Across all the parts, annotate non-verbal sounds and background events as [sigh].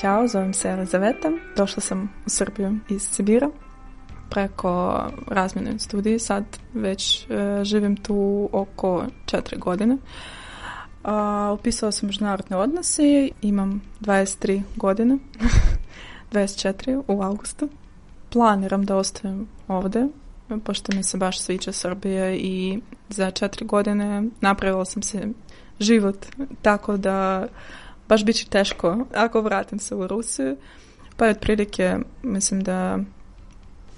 Ćao, zovem se Elizaveta, došla sam u Srbiju iz Sibira preko razmjene studije, sad već e, živim tu oko četiri godine. A, upisala sam međunarodne odnose, imam 23 godine, 24 [laughs] u augustu. Planiram da ostavim ovde, pošto mi se baš sviđa Srbija i za četiri godine napravila sam se život tako da baš bit će teško ako vratim se u Rusiju. Pa je otprilike, mislim da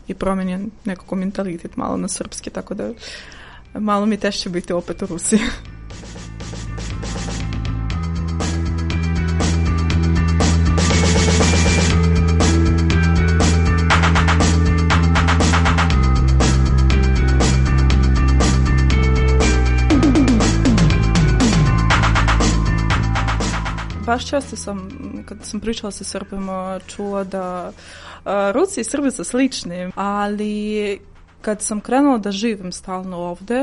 i promenjen nekako mentalitet malo na srpski, tako da malo mi tešće biti opet u Rusiji. baš često sam, kad sam pričala sa Srbima, čula da a, Rusi i Srbi su slični, ali kad sam krenula da živim stalno ovde,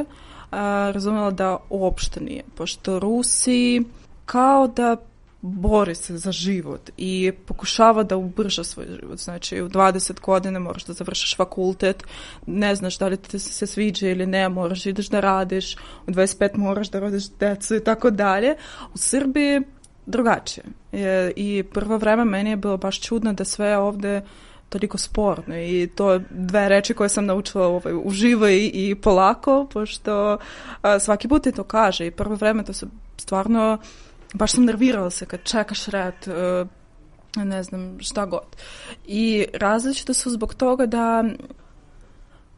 a, razumela da uopšte nije, pošto Rusi kao da bori se za život i pokušava da ubrža svoj život. Znači, u 20 godina moraš da završiš fakultet, ne znaš da li ti se sviđa ili ne, moraš da ideš da radiš, u 25 moraš da rodiš decu i tako dalje. U Srbiji drugačije. I prvo vreme meni je bilo baš čudno da sve ovde toliko sporno i to je dve reči koje sam naučila ovaj, uživo i, i polako, pošto a, svaki put je to kaže i prvo vreme to se stvarno, baš sam nervirala se kad čekaš red, a, e, ne znam šta god. I različito su zbog toga da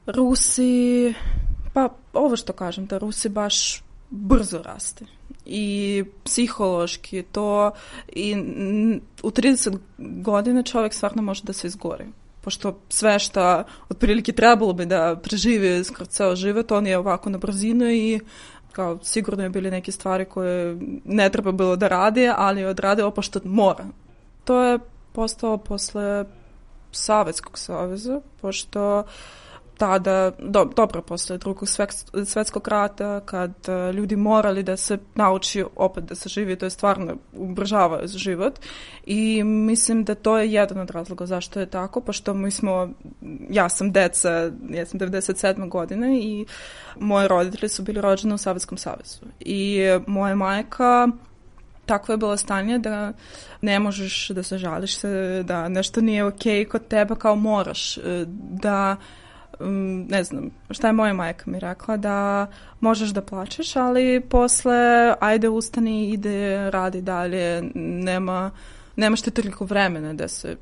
Rusi, pa ovo što kažem, da Rusi baš brzo raste i psihološki to i u 30 godina čovjek stvarno može da se izgori pošto sve što otprilike trebalo bi da preživi skroz ceo život, on je ovako na brzinu i kao sigurno je bili neke stvari koje ne treba bilo da radi, ali je odradio što mora. To je postao posle Savetskog saveza, pošto uh, tada, do, dobro posle drugog svetskog rata, kad e, ljudi morali da se nauči opet da se živi, to je stvarno ubržavao život i mislim da to je jedan od razloga zašto je tako, pa što mi smo, ja sam deca, ja sam 97. godine i moje roditelji su bili rođeni u Savjetskom savezu i moja majka takvo je bilo stanje da ne možeš da se žališ, da nešto nije okej okay kod tebe, kao moraš, e, da ne znam, šta je moja majka mi rekla, da možeš da plačeš, ali posle ajde ustani, ide, radi dalje, nema, nemaš te toliko vremena da se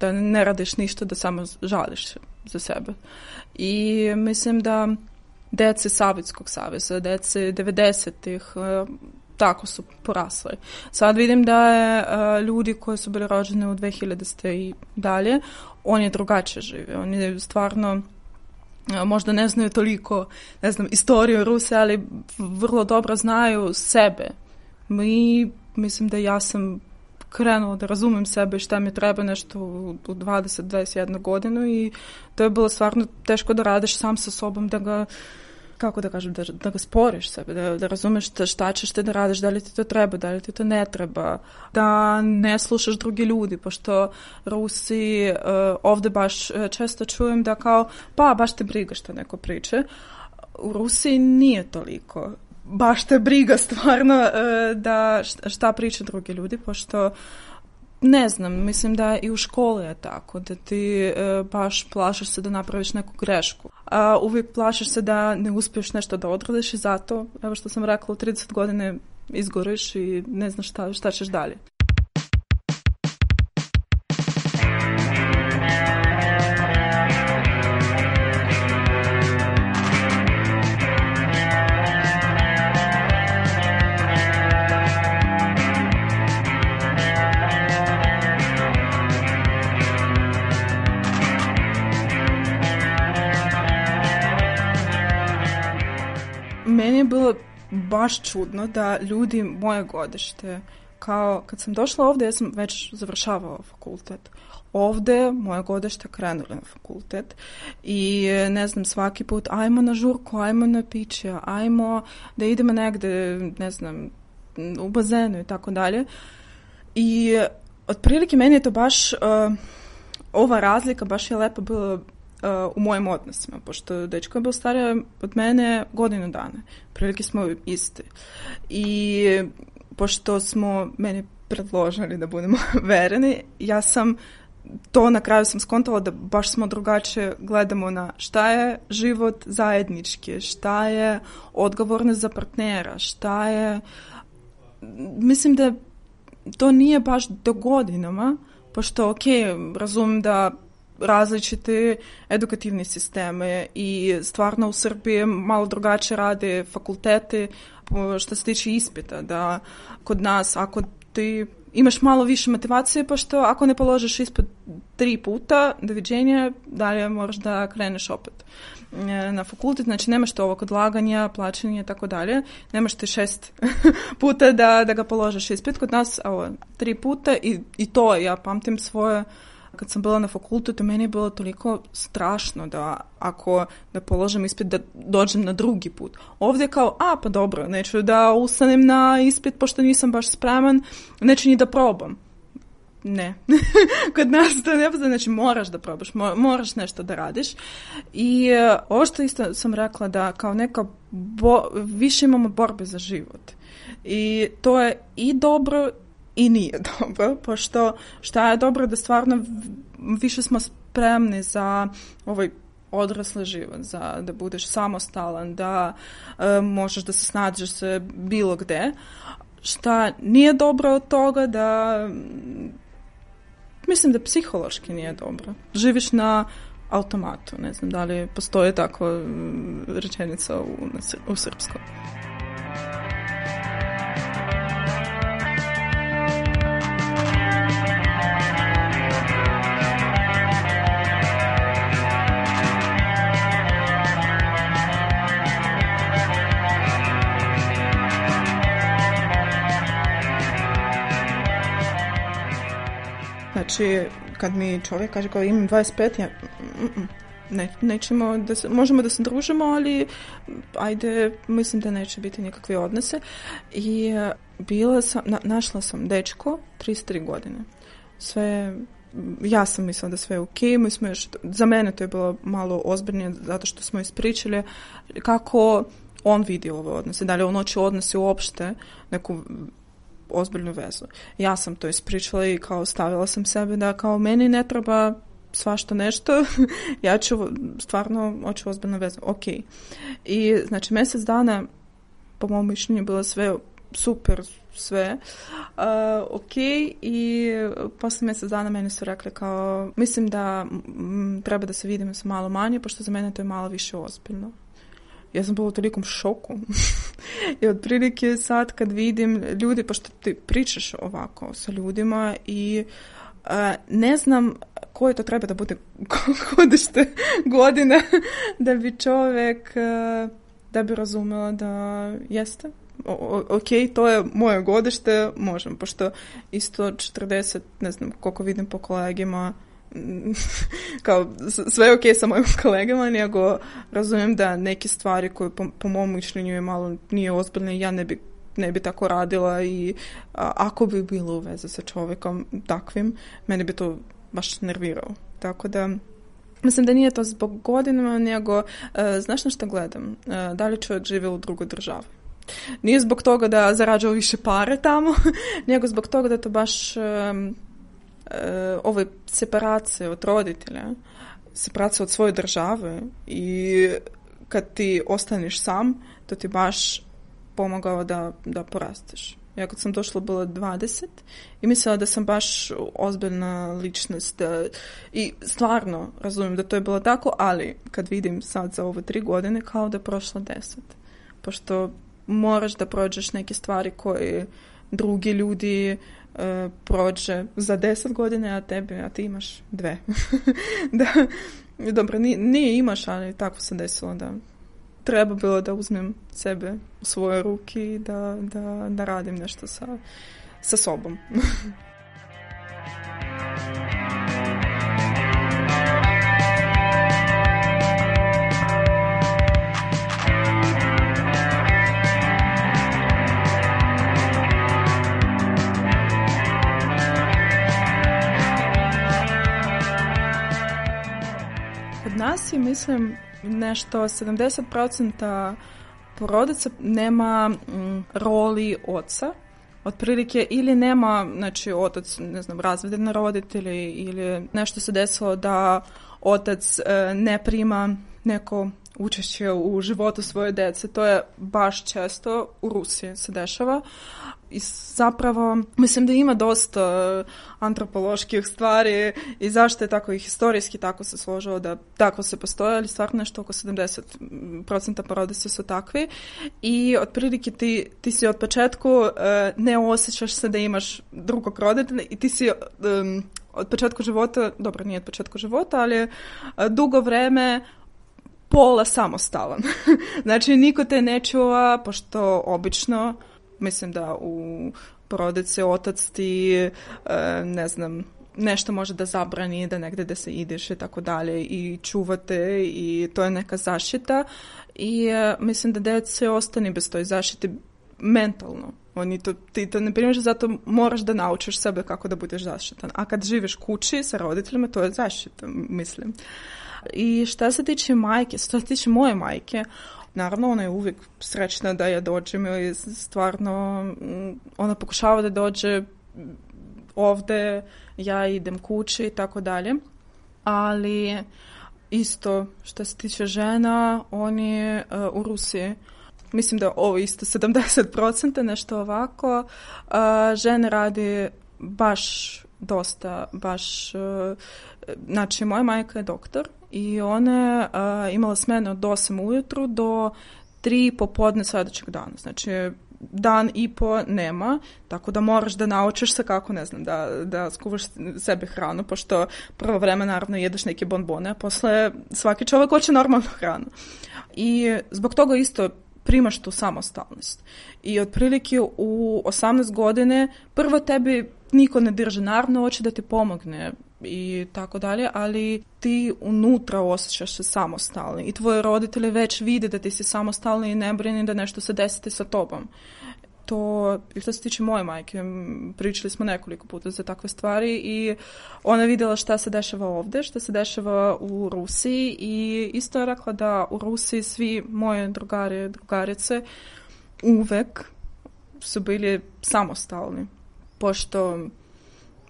da ne radiš ništa, da samo žališ za sebe. I mislim da dece Savjetskog saveza, dece 90-ih, e, tako su porasle. Sad vidim da je uh, ljudi koji su bili rođeni u 2000 i dalje, oni drugačije žive. Oni stvarno možda ne znaju toliko, ne znam, istoriju Ruse, ali vrlo dobro znaju sebe. Mi, mislim da ja sam krenula da razumem sebe šta mi treba nešto u 20-21 godinu i to je bilo stvarno teško da radiš sam sa sobom, da ga kako da kažem, da, da rasporeš sebe, da, da razumeš šta ćeš te da radiš, da li ti to treba, da li ti to ne treba, da ne slušaš drugi ljudi, pošto Rusi uh, ovde baš eh, često čujem da kao, pa baš te briga što neko priče, u Rusiji nije toliko baš te briga stvarno eh, da šta priča drugi ljudi, pošto ne znam, mislim da i u školi je tako, da ti e, baš plašaš se da napraviš neku grešku. A uvijek plašaš se da ne uspiješ nešto da odradiš i zato, evo što sam rekla, u 30 godine izgoriš i ne znaš šta, šta ćeš dalje. meni je bilo baš čudno da ljudi moje godište, kao kad sam došla ovde, ja sam već završavala fakultet. Ovde moje godište krenuli na fakultet i ne znam, svaki put ajmo na žurku, ajmo na piće, ajmo da idemo negde, ne znam, u bazenu i tako dalje. I otprilike meni je to baš... Uh, ova razlika baš je lepo bila uh, u mojim odnosima, pošto dečko je bio starija od mene godinu dana. Prilike smo iste. I pošto smo mene predložili da budemo [laughs] vereni, ja sam to na kraju sam skontala da baš smo drugačije gledamo na šta je život zajednički, šta je odgovornost za partnera, šta je... Mislim da to nije baš do godinama, pošto, ok, razumem da različite edukativne sisteme i stvarno u Srbiji malo drugačije rade fakultete što se tiče ispita, da kod nas ako ti imaš malo više motivacije, pa što ako ne položiš ispod tri puta, doviđenja, dalje moraš da kreneš opet e, na fakultet, znači nemaš te ovog odlaganja, plaćanja i tako dalje, nemaš te šest [laughs] puta da, da ga položiš ispit, kod nas, evo, tri puta i, i to ja pamtim svoje uh, Kad sam bila na fakultetu, meni je bilo toliko strašno da ako da položem ispit da dođem na drugi put. Ovde kao, a pa dobro, neću da ustanem na ispit pošto nisam baš spreman, neću ni da probam. Ne. [laughs] Kod nas to ne postoji, znači moraš da probaš, moraš nešto da radiš. I uh, ovo što isto sam rekla da kao neka, bo, više imamo borbe za život. I to je i dobro i nije [laughs] dobro, pošto šta je dobro da stvarno više smo spremni za ovaj odrasli život, za da budeš samostalan, da e, možeš da se snađeš se bilo gde. Šta nije dobro od toga da mislim da psihološki nije dobro. Živiš na automatu, ne znam da li postoje tako mm, rečenica u, u srpskom. Znači, kad mi čovjek kaže kao imam 25, ja, ne, nećemo da se, možemo da se družimo, ali ajde, mislim da neće biti nikakve odnose. I e, bila sam, na, našla sam dečko 33 godine. Sve ja sam mislila da sve je ok, mi smo još, za mene to je bilo malo ozbiljnije zato što smo ispričali kako on vidi ove odnose, da li on hoće odnose uopšte, neku ozbiljnu vezu. Ja sam to ispričala i kao stavila sam sebe da kao meni ne treba svašta nešto, [laughs] ja ću stvarno, hoću ozbiljno vezu, ok. I znači mesec dana, po mom mišljenju, bilo sve super, sve, uh, ok, i posle mesec dana meni su rekli kao, mislim da m, treba da se vidimo sa malo manje, pošto za mene to je malo više ozbiljno ja sam bila u tolikom šoku. [laughs] I otprilike sad kad vidim ljudi, pošto ti pričaš ovako sa ljudima i a, e, ne znam koje to treba da bude godište [laughs] godine da bi čovek e, da bi razumela da jeste o, ok, to je moje godište, možem, pošto isto 40, ne znam koliko vidim po kolegima, [laughs] kao sve je okej okay sa mojim [laughs] kolegama, nego razumijem da neke stvari koje po, po mom mišljenju je malo nije ozbiljno ja ne bi ne bi tako radila i a, ako bi bilo u veze sa čovekom takvim, mene bi to baš nervirao. Tako da Mislim da nije to zbog godinama, nego, uh, znaš na što gledam? Uh, da li čovjek živi u drugoj državi? Nije zbog toga da zarađuje više pare tamo, [laughs] nego zbog toga da to baš um, ovaj separacije od roditelja, separacije od svoje države i kad ti ostaneš sam, to ti baš pomogao da, da porasteš. Ja kad sam došla bila 20 i mislila da sam baš ozbiljna ličnost da, i stvarno razumijem da to je bilo tako, ali kad vidim sad za ove tri godine kao da je prošlo 10. Pošto moraš da prođeš neke stvari koje drugi ljudi uh, e, prođe za 10 godina, a tebi, a ti imaš dve. [laughs] da, dobro, nije, nije imaš, ali tako se desilo da treba bilo da uzmem sebe u svoje ruke i da, da, da radim nešto sa, sa sobom. [laughs] nas je, mislim, nešto 70% porodica nema mm, roli oca, otprilike ili nema, znači otac, ne znam, razvedeni roditelji ili nešto se desilo da otac e, ne prima neko učešće u životu svoje dece. To je baš često u Rusiji se dešava i zapravo mislim da ima dosta uh, antropoloških stvari i zašto je tako i historijski tako se složilo da tako se postoje, ali stvarno nešto oko 70% mm, porodice su takvi i otprilike ti, ti si od početku uh, ne osjećaš se da imaš drugog roditelja i ti si um, od početku života, dobro nije od početku života, ali uh, dugo vreme pola samostalan. [laughs] znači niko te ne čuva, pošto obično Mislim da u porodice otac ti, e, ne znam, nešto može da zabrani da negde da se ideš i tako dalje i čuvate i to je neka zaštita i e, mislim da dece ostani bez toj zaštite mentalno. Oni to, ti to ne primeš, zato moraš da naučiš sebe kako da budeš zaštitan. A kad živiš kući sa roditeljima, to je zaštita, mislim. I šta se tiče majke, što se tiče moje majke, naravno ona je uvek srećna da ja dođem ili ovaj, stvarno mm, ona pokušava da dođe ovde, ja idem kući i tako dalje. Ali isto što se tiče žena, oni uh, u Rusiji mislim da ovo isto 70%, nešto ovako, uh, žene radi baš dosta, baš, uh, znači moja majka je doktor i ona je imala smene od 8 ujutru do 3 popodne sledećeg dana. Znači, dan i po nema, tako da moraš da naučiš se kako, ne znam, da, da skuvaš sebe hranu, pošto prvo vreme naravno jedeš neke bonbone, a posle svaki čovek hoće normalnu hranu. I zbog toga isto primaš tu samostalnost. I otprilike u 18 godine prvo tebi niko ne drže, naravno hoće da ti pomogne, i tako dalje, ali ti unutra osjećaš se samostalni i tvoje roditelje već vide da ti si samostalni i ne brini da nešto se desite sa tobom. To, i što se tiče moje majke, pričali smo nekoliko puta za takve stvari i ona videla šta se dešava ovde, šta se dešava u Rusiji i isto je rekla da u Rusiji svi moje drugare, drugarice uvek su bili samostalni, pošto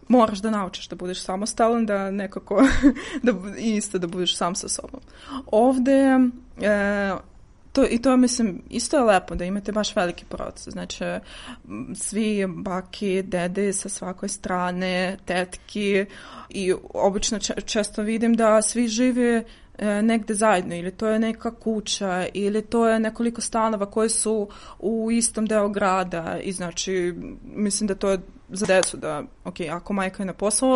moraš da naučiš da budeš samostalan, da nekako [laughs] da, isto da budeš sam sa sobom. Ovde e, to, i to mislim isto je lepo da imate baš veliki proces. Znači svi baki, dede sa svakoj strane, tetki i obično često vidim da svi žive e, negde zajedno ili to je neka kuća ili to je nekoliko stanova koji su u istom deo grada i znači mislim da to je za decu da, ok, ako majka je na poslu,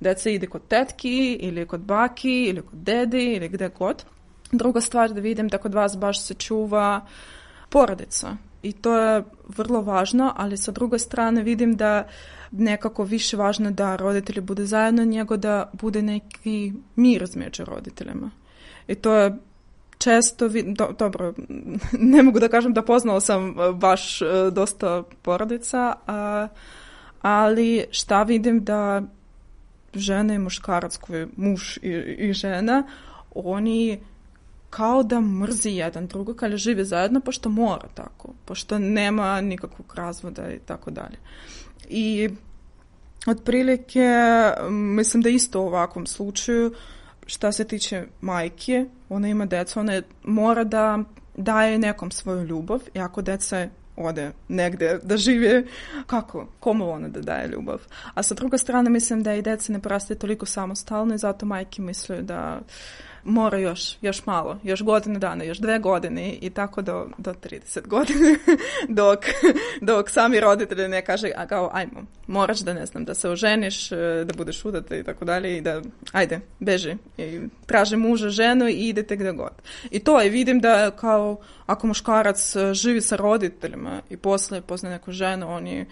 deca ide kod tetki ili kod baki ili kod dede ili gde god. Druga stvar da vidim da kod vas baš se čuva porodica i to je vrlo važno, ali sa druge strane vidim da nekako više važno da roditelji budu zajedno nego da bude neki mir između roditeljima. I to je često, vi, do, dobro, [laughs] ne mogu da kažem da poznala sam e, baš e, dosta porodica, a ali šta vidim da žena i muškarac koji je muš i, i žena, oni kao da mrzi jedan drugog, ali da žive zajedno, pošto mora tako, pošto nema nikakvog razvoda i tako dalje. I otprilike, mislim da isto u ovakvom slučaju, šta se tiče majke, ona ima deca, ona je, mora da daje nekom svoju ljubav i ako deca ode negde da žive, kako, komu ona da daje ljubav. A sa druge strane mislim da i deca ne proste toliko samostalno i zato majke misle da uh, mora još, još malo, još godine dana, još dve godine i tako do, do 30 godina, [laughs] dok, dok sami roditelji ne kaže, a kao, ajmo, moraš da ne znam, da se oženiš, e, da budeš udata i tako dalje i da, ajde, beži, i traži muža, ženu i idete gde god. I to je, vidim da kao, ako muškarac e, živi sa roditeljima i posle pozna neku ženu, oni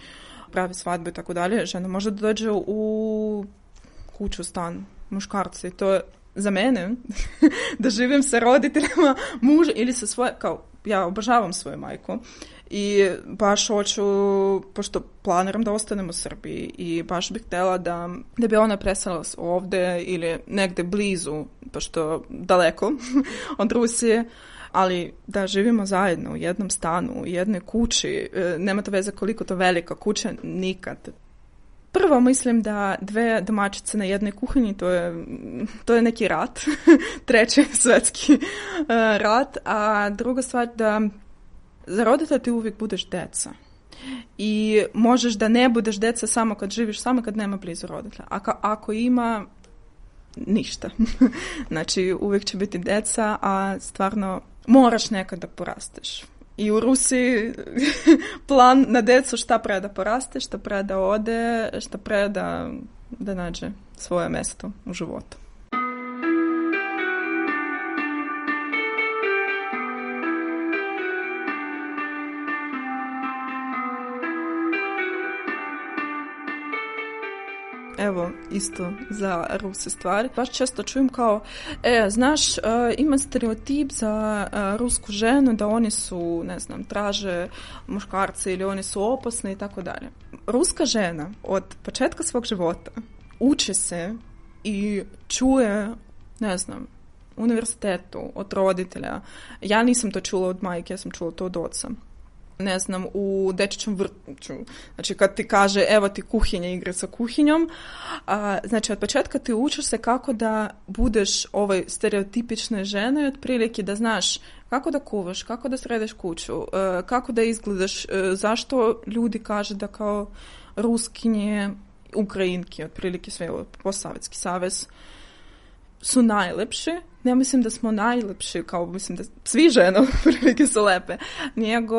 pravi svadbu i tako dalje, žena može da dođe u kuću, stan, muškarci, to je za mene, [laughs] da živim sa roditeljima muža ili sa svoje, kao, ja obožavam svoju majku i baš hoću, pošto planiram da ostanem u Srbiji i baš bih htela da, da bi ona presala ovde ili negde blizu, pošto daleko [laughs] od Rusije, ali da živimo zajedno u jednom stanu, u jednoj kući, e, nema to veze koliko to velika kuća, nikad. Prvo mislim da dve domaćice na jednoj kuhinji, to je, to je neki rat, [laughs] treći svetski uh, rat, a druga stvar da za roditelja ti uvijek budeš deca. I možeš da ne budeš deca samo kad živiš samo kad nema blizu roditelja. A ka, ako ima, ništa. [laughs] znači, uvijek će biti deca, a stvarno moraš nekad da porasteš i u Rusiji [laughs] plan na decu šta pre da poraste, šta pre da ode, šta pre da, da nađe svoje mesto u životu. evo, isto za Ruse stvari. Baš često čujem kao, e, znaš, e, ima stereotip za e, rusku ženu da oni su, ne znam, traže muškarce ili oni su opasni i tako dalje. Ruska žena od početka svog života uči se i čuje, ne znam, univerzitetu, od roditelja. Ja nisam to čula od majke, ja sam čula to od oca ne znam, u dečićem vrtu. Znači, kad ti kaže, evo ti kuhinja, igre sa kuhinjom, a, znači, od početka ti učiš se kako da budeš ovoj stereotipične ženoj, otprilike da znaš kako da kuvaš, kako da središ kuću, e, kako da izgledaš, e, zašto ljudi kaže da kao ruskinje, ukrajinke, otprilike sve, posavjetski savez, savez su najlepše. Ne mislim da smo najlepše, kao mislim da svi žene [laughs] prilike su lepe, nego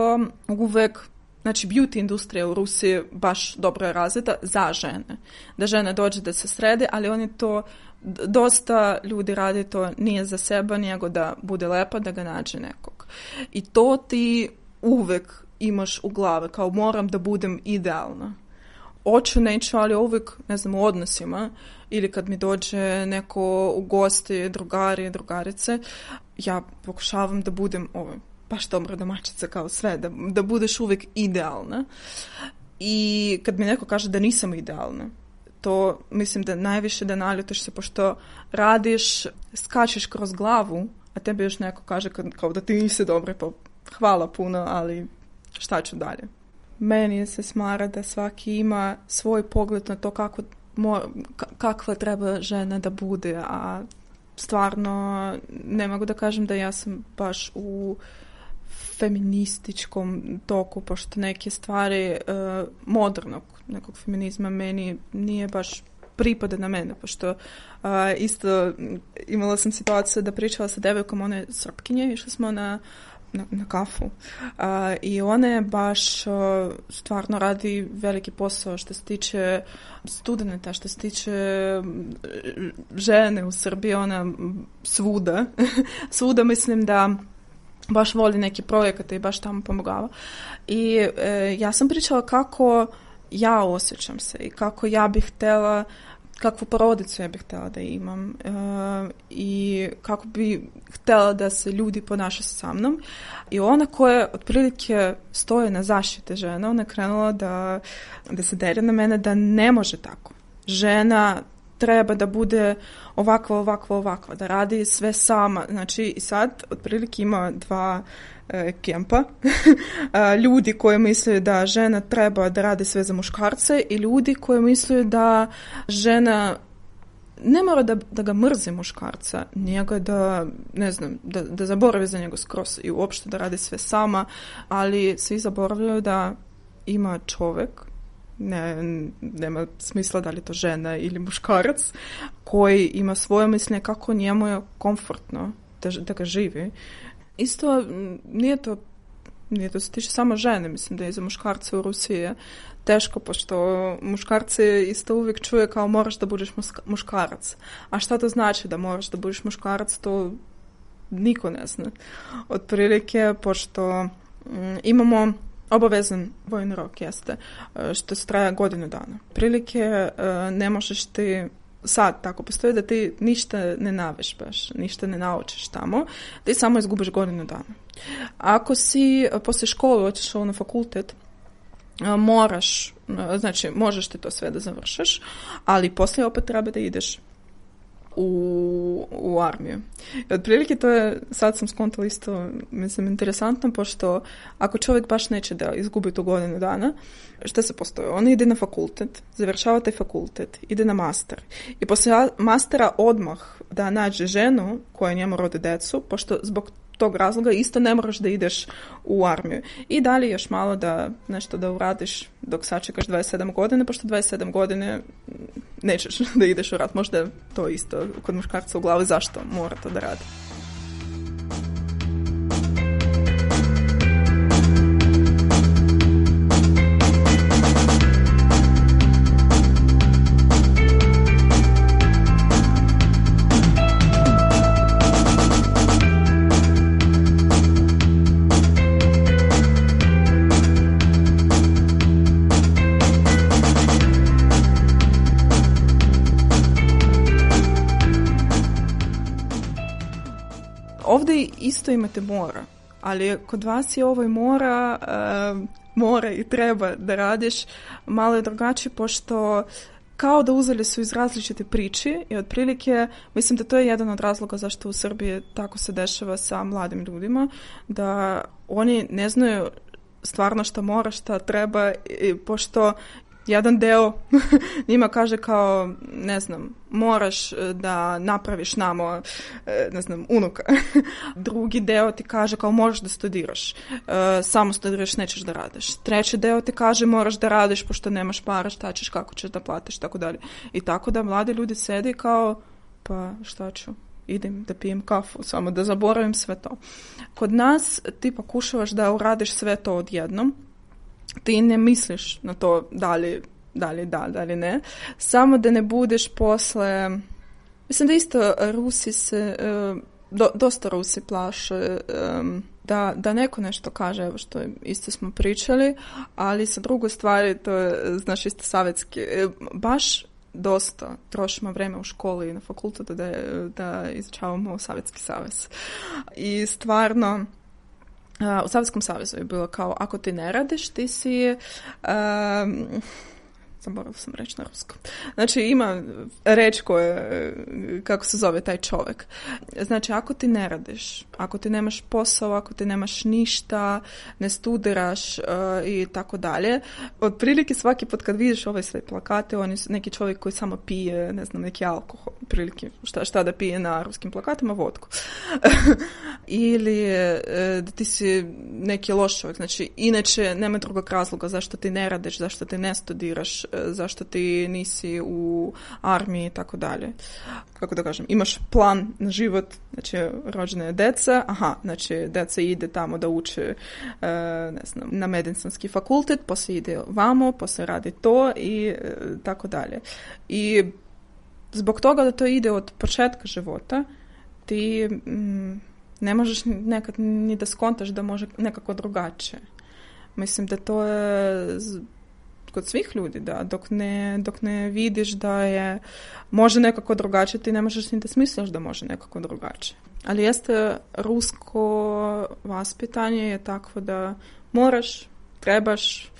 uvek Znači, beauty industrija u Rusiji baš dobro je razvita za žene. Da žene dođe da se srede, ali oni to, dosta ljudi radi to nije za seba, nego da bude lepa, da ga nađe nekog. I to ti uvek imaš u glave, kao moram da budem idealna oću, neću, ali uvijek, ne znam, u odnosima ili kad mi dođe neko u goste, drugari, drugarice, ja pokušavam da budem ovaj, baš dobra domaćica kao sve, da, da budeš uvek idealna. I kad mi neko kaže da nisam idealna, to mislim da najviše da naljutiš se pošto radiš, skačeš kroz glavu, a tebi još neko kaže kao da ti nisi dobra, pa hvala puno, ali šta ću dalje meni se smara da svaki ima svoj pogled na to kako mora, kakva treba žena da bude, a stvarno ne mogu da kažem da ja sam baš u feminističkom toku, pošto neke stvari uh, modernog nekog feminizma meni nije baš pripada na mene, pošto uh, isto imala sam situaciju da pričala sa devojkom, ona je srpkinje, išli smo na uh, na, na kafu. A, I ona je baš a, stvarno radi veliki posao što se tiče studenta, što se tiče žene u Srbiji, ona svuda. [laughs] svuda mislim da baš voli neke projekate i baš tamo pomogava. I e, ja sam pričala kako ja osjećam se i kako ja bih htela uh, kakvu porodicu ja bih htela da imam uh, i kako bi htela da se ljudi ponaša sa mnom. I ona koja otprilike stoje na zaštite žena, ona je krenula da, da se dere na mene da ne može tako. Žena treba da bude ovakva, ovakva, ovakva, da radi sve sama. Znači, i sad otprilike ima dva e, kempa. [laughs] ljudi koji misle da žena treba da radi sve za muškarce i ljudi koji misle da žena ne mora da, da ga mrzi muškarca, njega da, ne znam, da, da zaborave za njega skroz i uopšte da radi sve sama, ali svi zaboravljaju da ima čovek ne, nema smisla da li to žena ili muškarac, koji ima svoje mišljenje kako njemu je komfortno da, da ga živi. Isto nije to nije to se tiče samo žene, mislim da je za muškarce u Rusiji teško, pošto muškarci isto uvijek čuje kao moraš da budeš muškarac. A šta to znači da moraš da budeš muškarac, to niko ne zna. Otprilike, pošto mm, imamo Obavezan vojni rok jeste, e, što se traja godinu dana. Prilike e, ne možeš ti sad tako postoji da ti ništa ne baš, ništa ne naučiš tamo, da ti samo izgubiš godinu dana. Ako si e, posle škole otišao na fakultet, moraš, znači možeš ti to sve da završiš, ali posle opet treba da ideš u, u armiju. I otprilike to je, sad sam skontala isto, mislim, interesantno, pošto ako čovjek baš neće da izgubi tu godinu dana, šta se postoje? On ide na fakultet, završava taj fakultet, ide na master. I poslije mastera odmah da nađe ženu koja njemu rodi decu, pošto zbog tog razloga isto ne moraš da ideš u armiju. I dalje još malo da nešto da uradiš dok sačekaš 27 godine, pošto 27 godine nećeš [laughs] da ideš u rat. Možda to isto kod muškarca u glavi zašto mora to da radi. isto imate mora, ali kod vas je ovo mora, uh, mora i treba da radiš malo je drugačije, pošto kao da uzeli su iz različite priče i otprilike, mislim da to je jedan od razloga zašto u Srbiji tako se dešava sa mladim ljudima, da oni ne znaju stvarno šta mora, šta treba, i, pošto jedan deo [laughs] njima kaže kao, ne znam, moraš e, da napraviš namo, e, ne znam, unuka. [laughs] Drugi deo ti kaže kao moraš da studiraš, e, samo studiraš, nećeš da radiš. Treći deo ti kaže moraš da radiš pošto nemaš para, šta ćeš, kako ćeš da platiš, tako dalje. I tako da mladi ljudi sede kao, pa šta ću, idem da pijem kafu, samo da zaboravim sve to. Kod nas ti pokušavaš da uradiš sve to odjednom, ti ne misliš na to da li, da li da, da li ne, samo da ne budeš posle... Mislim da isto Rusi se, e, do, dosta Rusi plaše e, da, da neko nešto kaže, evo što isto smo pričali, ali sa druge stvari, to je, znaš, isto savjetski, e, baš dosta trošimo vreme u školi i na fakultetu da, da izučavamo Savjetski savez. I stvarno, u Savjetskom savezu je bilo kao ako ti ne radiš ti si um, zaboravila sam reći na ruskom. Znači ima reč koja, kako se zove taj čovjek. Znači ako ti ne radiš, ako ti nemaš posao, ako ti nemaš ništa, ne studiraš uh, i tako dalje, otprilike svaki put kad vidiš ove sve plakate, oni su neki čovjek koji samo pije, ne znam, neki alkohol, otprilike šta, šta da pije na ruskim plakatima, vodku. [laughs] Ili uh, da ti si neki loš čovjek, znači inače nema drugog razloga zašto ti ne radiš, zašto ti ne studiraš, E, zašto ti nisi u armiji i tako dalje. Kako da kažem, imaš plan na život, znači rođena je deca, aha, znači deca ide tamo da uče, e, ne znam, na medicinski fakultet, posle ide vamo, posle radi to i e, tako dalje. I zbog toga da to ide od početka života, ti mm, ne možeš nekad ni da skontaš da može nekako drugačije. Mislim da to je kod svih ljudi, da, dok ne, dok ne vidiš da je, može nekako drugačije, ti ne možeš ni da smisliš da može nekako drugačije. Ali jeste rusko vaspitanje je takvo da moraš, trebaš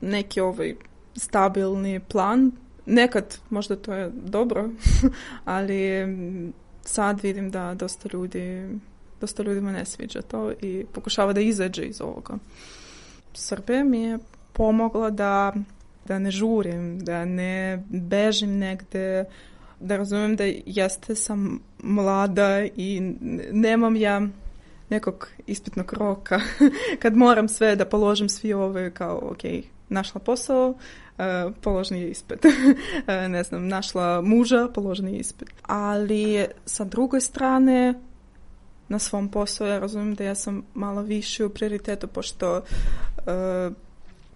neki ovaj stabilni plan. Nekad možda to je dobro, [laughs] ali sad vidim da dosta ljudi dosta ljudima ne sviđa to i pokušava da izađe iz ovoga. Srbija mi je pomoglo da, da ne žurim, da ne bežim negde, da razumem da jeste sam mlada i nemam ja nekog ispitnog roka [laughs] kad moram sve da položim svi ove kao ok, našla posao, e, položni ispit. [laughs] E, ne znam, našla muža, položni ispit. Ali sa druge strane, na svom poslu ja razumijem da ja sam malo više u prioritetu, pošto uh,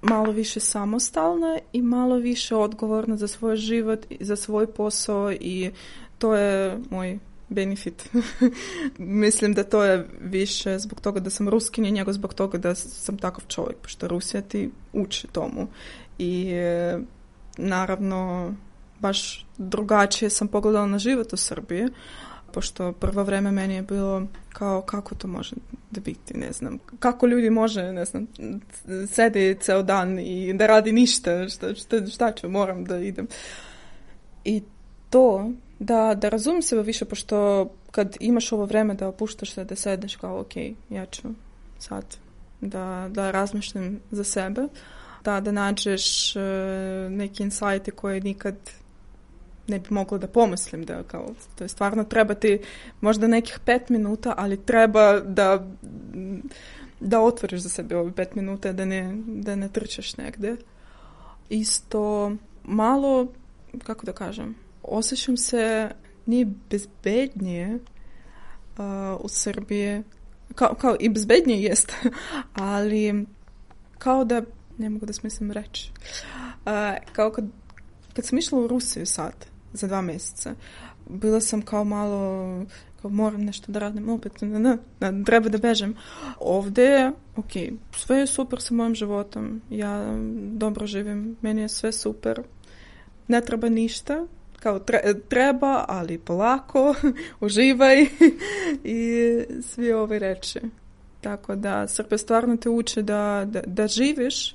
malo više samostalna i malo više odgovorna za svoj život, za svoj posao i to je moj benefit. [laughs] Mislim da to je više zbog toga da sam ruskinja nego zbog toga da sam takav čovjek, pošto Rusija ti uči tomu. I e, naravno, baš drugačije sam pogledala na život u Srbiji, pošto prvo vreme meni je bilo kao kako to može da biti, ne znam, kako ljudi može, ne znam, sede ceo dan i da radi ništa, šta, šta, šta ću, moram da idem. I to, da, da razumim sebe više, pošto kad imaš ovo vreme da opuštaš se, da sedeš kao, ok, ja ću sad da, da razmišljam za sebe, da, da nađeš uh, neke insajte koje nikad ne bi mogla da pomislim da kao, to je stvarno treba ti možda nekih pet minuta, ali treba da da otvoriš za sebe ove pet minuta, da ne, da ne trčeš negde. Isto malo, kako da kažem, osjećam se ni bezbednije uh, u Srbiji. Kao, kao i bezbednije jest, [laughs] ali kao da, ne mogu da smislim reći, uh, kao kad, kad sam išla u Rusiju sad, za dva meseca. Bila sam kao malo, kao moram nešto da radim opet, ne, ne, ne, treba da bežem. Ovde, ok, sve je super sa mojim životom, ja dobro živim, meni je sve super, ne treba ništa, kao tre, treba, ali polako, [laughs] uživaj [laughs] i svi ove reči. Tako da, Srbe stvarno te uče da, da, da živiš,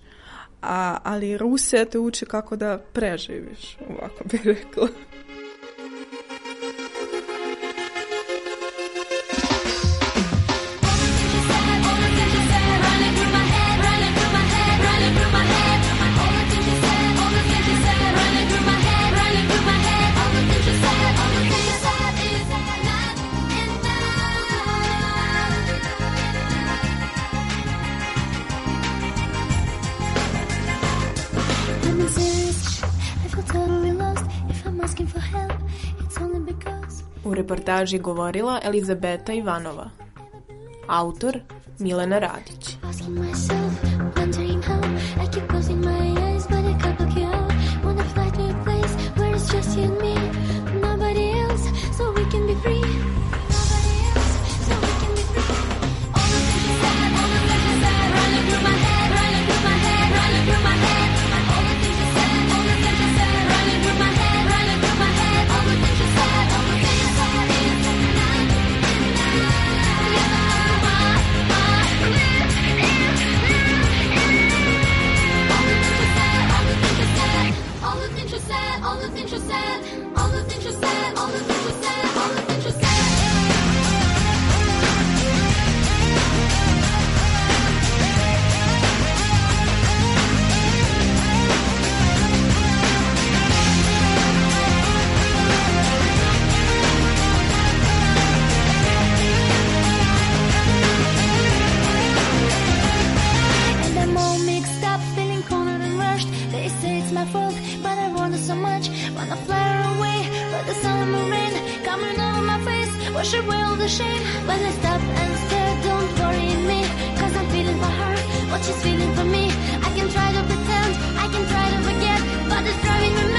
a, ali Rusija te uči kako da preživiš, ovako bih rekla. reportaži govorila Elizabeta Ivanova. Autor Milena Radić. Wash away all the shame when I stop and stare. Don't worry me, cause I'm feeling for her. What she's feeling for me. I can try to pretend, I can try to forget, but it's driving me mad.